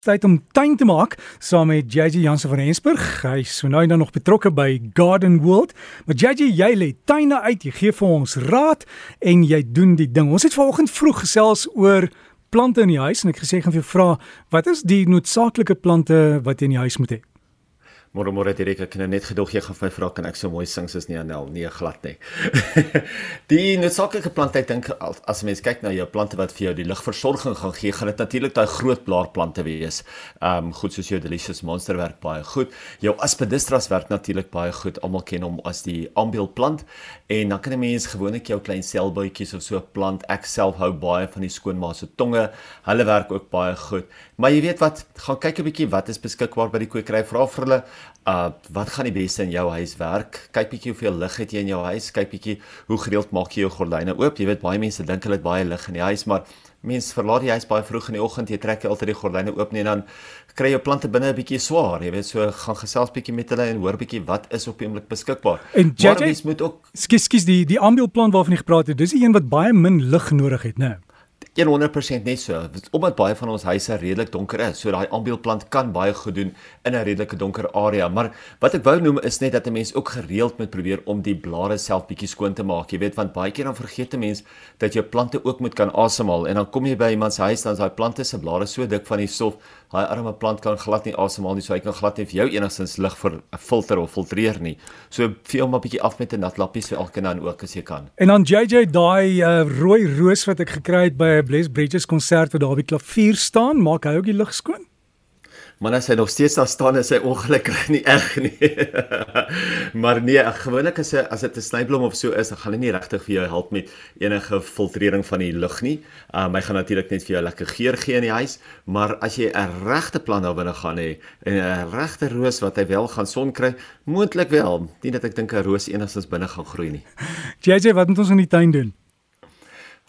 tyd om tuin te maak saam met JJ Jansen van Rensburg. Hy is nou dan nog betrokke by Garden World. Maar JJ, jy lê tuine uit, jy gee vir ons raad en jy doen die ding. Ons het vanoggend vroeg gesels oor plante in die huis en ek gesê gaan vir jou vra, wat is die noodsaaklike plante wat jy in die huis moet hê? Môre môre Dirk, ek nou net gedog jy gaan my vra kan ek so mooi sing soos Neanel? Nee, glad nie. die noodsaaklike plante, ek dink as mens kyk na jou plante wat vir jou die ligversorging gaan gee, gaan dit natuurlik daai groot blaarplante wees. Um goed soos jou delicious monster werk baie goed. Jou aspidistras werk natuurlik baie goed. Almal ken hom as die ambielplant en dan kan 'n mens gewoonlik jou klein selbuitjies of so plant. Ek self hou baie van die skoonma se tonge. Hulle werk ook baie goed. Maar jy weet wat, gaan kyk 'n bietjie wat is beskikbaar by die kwekery. Vra vir hulle Uh wat gaan die beste in jou huis werk? Kyk bietjie hoeveel lig het jy in jou huis. Kyk bietjie hoe gereeld maak jy jou gordyne oop. Jy weet baie mense dink hulle het baie lig in die huis, maar mense verlaat die huis baie vroeg in die oggend. Jy trek altyd die gordyne oop en dan kry jou plante binne 'n bietjie swaar. Jy weet so gaan gesels bietjie met hulle en hoor bietjie wat is op die oomblik beskikbaar. En jy moet ook Skus skus die die ambielplant waarvan jy gepraat het. Dis die een wat baie min lig nodig het, né? Nee? 100% net so. Omdat baie van ons huise redelik donker is, so daai ambielplant kan baie goed doen in 'n redelike donker area. Maar wat ek wou noem is net dat 'n mens ook gereeld moet probeer om die blare self bietjie skoon te maak. Jy weet want baie keer dan vergeet 'n mens dat jou plante ook moet kan asemhaal en dan kom jy by iemand se huis dan is daai plante se blare so dik van die stof Daai arme plant kan glad nie asemhaal nie, so hy kan glad nie vir jou enigstens lig vir 'n filter of filtreer nie. So vee hom 'n bietjie af met 'n nat lappie so elke nou en ook as jy kan. En dan JJ daai uh, rooi roos wat ek gekry het by 'n Bless Bridges konsert wat daar die klavier staan, maak hy ook die lug skoon? Maar as hy nog steeds daar staan is hy ongelukkig nie eg nie. maar nee, gewoonlik as hy, as dit 'n snyblom of so is, dan gaan hy nie regtig vir jou help met enige filtrering van die lug nie. Um hy gaan natuurlik net vir jou lekker geur gee in die huis, maar as jy 'n regte plan daar binne gaan hê en 'n regte roos wat hy wel gaan son kry, moontlik wel. Nie dat ek dink 'n roos enigstens binne gaan groei nie. JJ, wat moet ons in die tuin doen?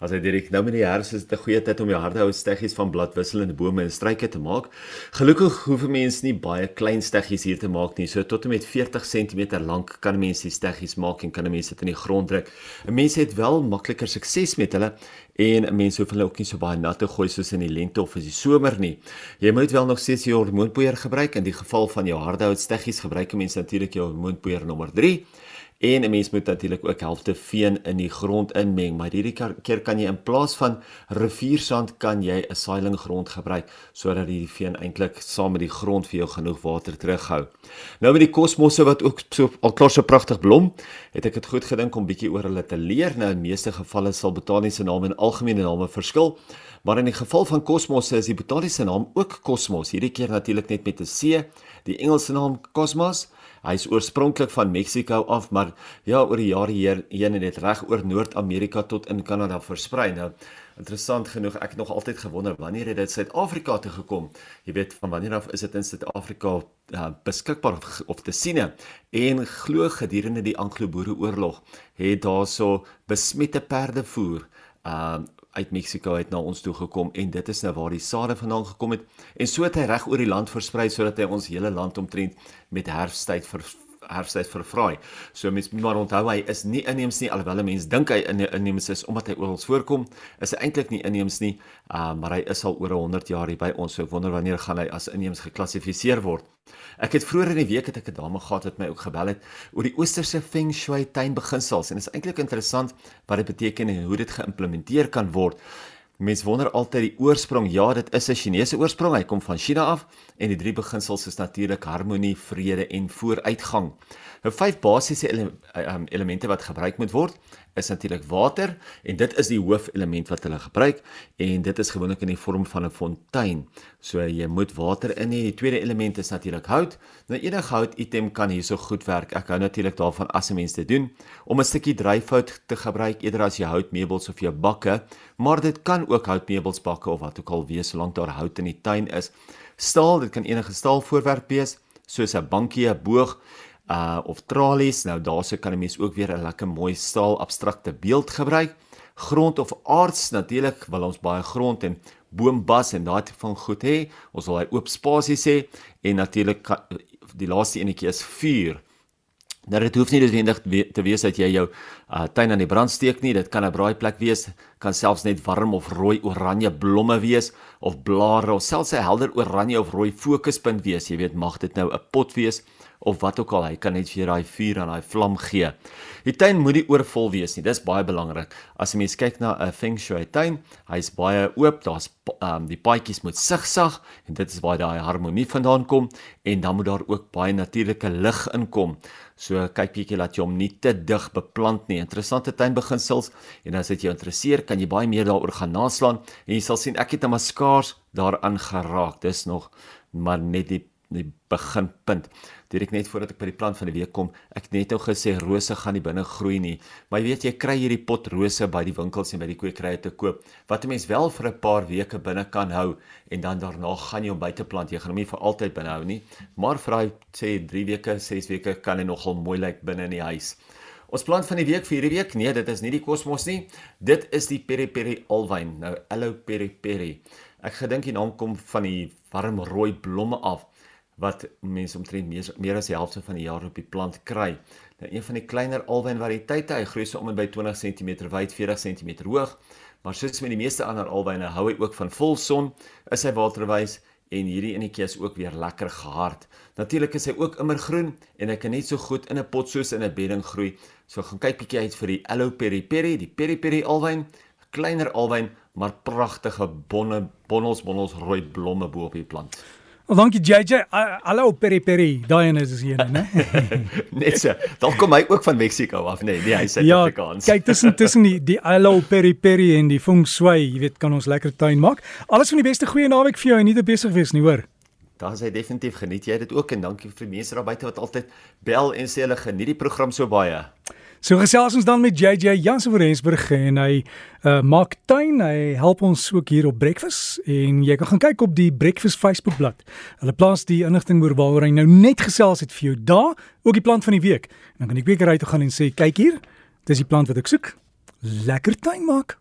As hy direk nou met die herfs is dit 'n goeie tyd om jou harde ou steggies van bladwisselende bome en struike te maak. Gelukkig hoef 'n mens nie baie klein steggies hier te maak nie. So tot en met 40 cm lank kan 'n mens die steggies maak en kan 'n mens dit in die grond druk. 'n Mens het wel makliker sukses met hulle en 'n mens hoef hulle ook nie so baie nat te gooi soos in die lente of in die somer nie. Jy moet wel nog steeds jou hormoonpoeier gebruik in die geval van jou harde ou steggies gebruik 'n mens natuurlik jou hormoonpoeier nommer 3 En 'n mens moet natuurlik ook helfte veen in die grond inmeng, maar hierdie keer kan jy in plaas van riviersand kan jy 'n saailing grond gebruik sodat die veen eintlik saam met die grond vir jou genoeg water terughou. Nou met die kosmosse wat ook so al klaar so pragtig blom, het ek dit goed gedink om bietjie oor hulle te leer. Nou in meeste gevalle sal botaniese name en algemene name verskil, maar in die geval van kosmosse is die botaniese naam ook kosmos. Hierdie keer natuurlik net met 'n C, die Engelse naam Cosmos. Hy's oorspronklik van Mexiko af, maar ja, oor die jare hier heen en dit reg oor Noord-Amerika tot in Kanada versprei. Nou, interessant genoeg, ek het nog altyd gewonder wanneer het dit Suid-Afrika toe gekom? Jy weet, van wanneer af is dit in Suid-Afrika uh, beskikbaar of, of te sien? En glo gedurende die Anglo-Boereoorlog het daarso besmette perdevoer uh uit Mexiko uit na ons toe gekom en dit is nou waar die sade vandaan gekom het. En so het hy reg oor die land versprei sodat hy ons hele land omtrent met herfsttyd ver herfsttyd vervraai. So mens moet maar onthou hy is nie inheems nie alhoewel mense dink hy inheems is omdat hy oral voorkom, is hy eintlik nie inheems nie, uh, maar hy is al oor 100 jaar hier by ons. So ek wonder wanneer gaan hy as inheems geklassifiseer word. Ek het vroeër in die week het ek 'n dame gehad wat my ook gebel het oor die oosterse feng shui tuinbeginsels en dit is eintlik interessant wat dit beteken en hoe dit geïmplementeer kan word. Mense wonder altyd die oorsprong. Ja, dit is 'n Chinese oorsprong. Hy kom van China af en die drie beginsels is natuurlik harmonie, vrede en vooruitgang. Nou vyf basiese ele um, elemente wat gebruik moet word is natuurlik water en dit is die hoofelement wat hulle gebruik en dit is gewoonlik in die vorm van 'n fontein. So jy moet water in hê. Die tweede element is natuurlik hout. Nou enige hout item kan hierso goed werk. Ek hou natuurlik daarvan as 'n mens dit doen om 'n stukkie dryfhout te gebruik eerder as jy houtmeubels of jou bakke, maar dit kan ook houtmeubels bakke of wat ook al wees solank daar hout in die tuin is. Staal, dit kan enige staalvoorwerp wees soos 'n bankie, 'n boog uh of tralies. Nou daarse kan 'n mens ook weer 'n lekker mooi staal abstrakte beeld gebruik. Grond of aards natuurlik wil ons baie grond en boombas en daai tipe van goed hê. Ons wil hy oop spasies hê en natuurlik die laaste enetjie is vuur. Nou dit hoef nie noodwendig te wees dat jy jou uh, tuin aan die brand steek nie. Dit kan 'n braaiplek wees, kan selfs net warm of rooi oranje blomme wees of blare of selfs 'n helder oranje of rooi fokuspunt wees. Jy weet, mag dit nou 'n pot wees of wat ook al, hy kan net vir daai vuur en daai vlam gee. Die tuin moet nie oorvol wees nie. Dis baie belangrik. As jy mens kyk na 'n feng shui tuin, hy's baie oop, daar's um, die paadjies moet sigsag en dit is waar daai harmonie vandaan kom en dan moet daar ook baie natuurlike lig inkom. So kyk bietjie laat jy hom nie te dig beplant nie. Interessante tuinbeginsels en as dit jou interesseer, kan jy baie meer daaroor gaan naslaan en jy sal sien ek het 'n maskaars daaraan geraak. Dis nog maar net die die beginpunt. Direk net voordat ek by die plant van die week kom, ek het net nou gesê rose gaan nie binne groei nie. Maar jy weet jy kry hierdie pot rose by die winkels en by die kweekkrye te koop wat 'n mens wel vir 'n paar weke binne kan hou en dan daarna gaan jy hom buite plant. Jy gaan hom nie vir altyd binne hou nie, maar vir daai sê 3 weke, 6 weke kan hy nogal mooi lyk binne in die huis. Ons plant van die week vir hierdie week, nee, dit is nie die kosmos nie. Dit is die peri peri alwyn. Nou, Aloe peri peri. Ek gedink die naam kom van die warm rooi blomme af wat mense omtrent meer, meer as die helfte van die jaar op die plant kry. Nou een van die kleiner alwyn variëteite, hy groei so om en by 20 cm wyd, 40 cm hoog, maar soos met die meeste ander alwyne hou hy ook van volson, is hy waterwys en hierdie enetjie is ook weer lekker gehard. Natuurlik is hy ook immergroen en hy kan net so goed in 'n pot soos in 'n bedding groei. So gaan kyk bietjie uit vir die Aloe peri peri, die peri peri alwyn, kleiner alwyn, maar pragtige bonne bonnels bonnels rooi blomme bo op die plant. Dankie JJ. Hallo Peri Peri. Daai een is hier, né? Net so. Dalk kom hy ook van Mexiko af, nee, nee, hy is ja, Suid-Afrikaans. Ja, kyk tussen tussen die die Hallo Peri Peri en die Feng Shui, jy weet, kan ons lekker tuin maak. Alles van die beste goeie naweek vir jou en nie te besig wees nie, hoor. Daar hy definitief geniet jy dit ook en dankie vir die mense daar buite wat altyd bel en sê hulle geniet die program so baie. So gesels ons dan met JJ Jansen van Rensburg en hy uh, maak tuin, hy help ons ook hier op Breakfast en jy kan gaan kyk op die Breakfast Facebookblad. Hulle plaas die inligting oor waaroor hy nou net gesels het vir jou daar, ook die plant van die week. Dan kan ek weer ry toe gaan en sê kyk hier, dis die plant wat ek soek. Lekker tuin maak.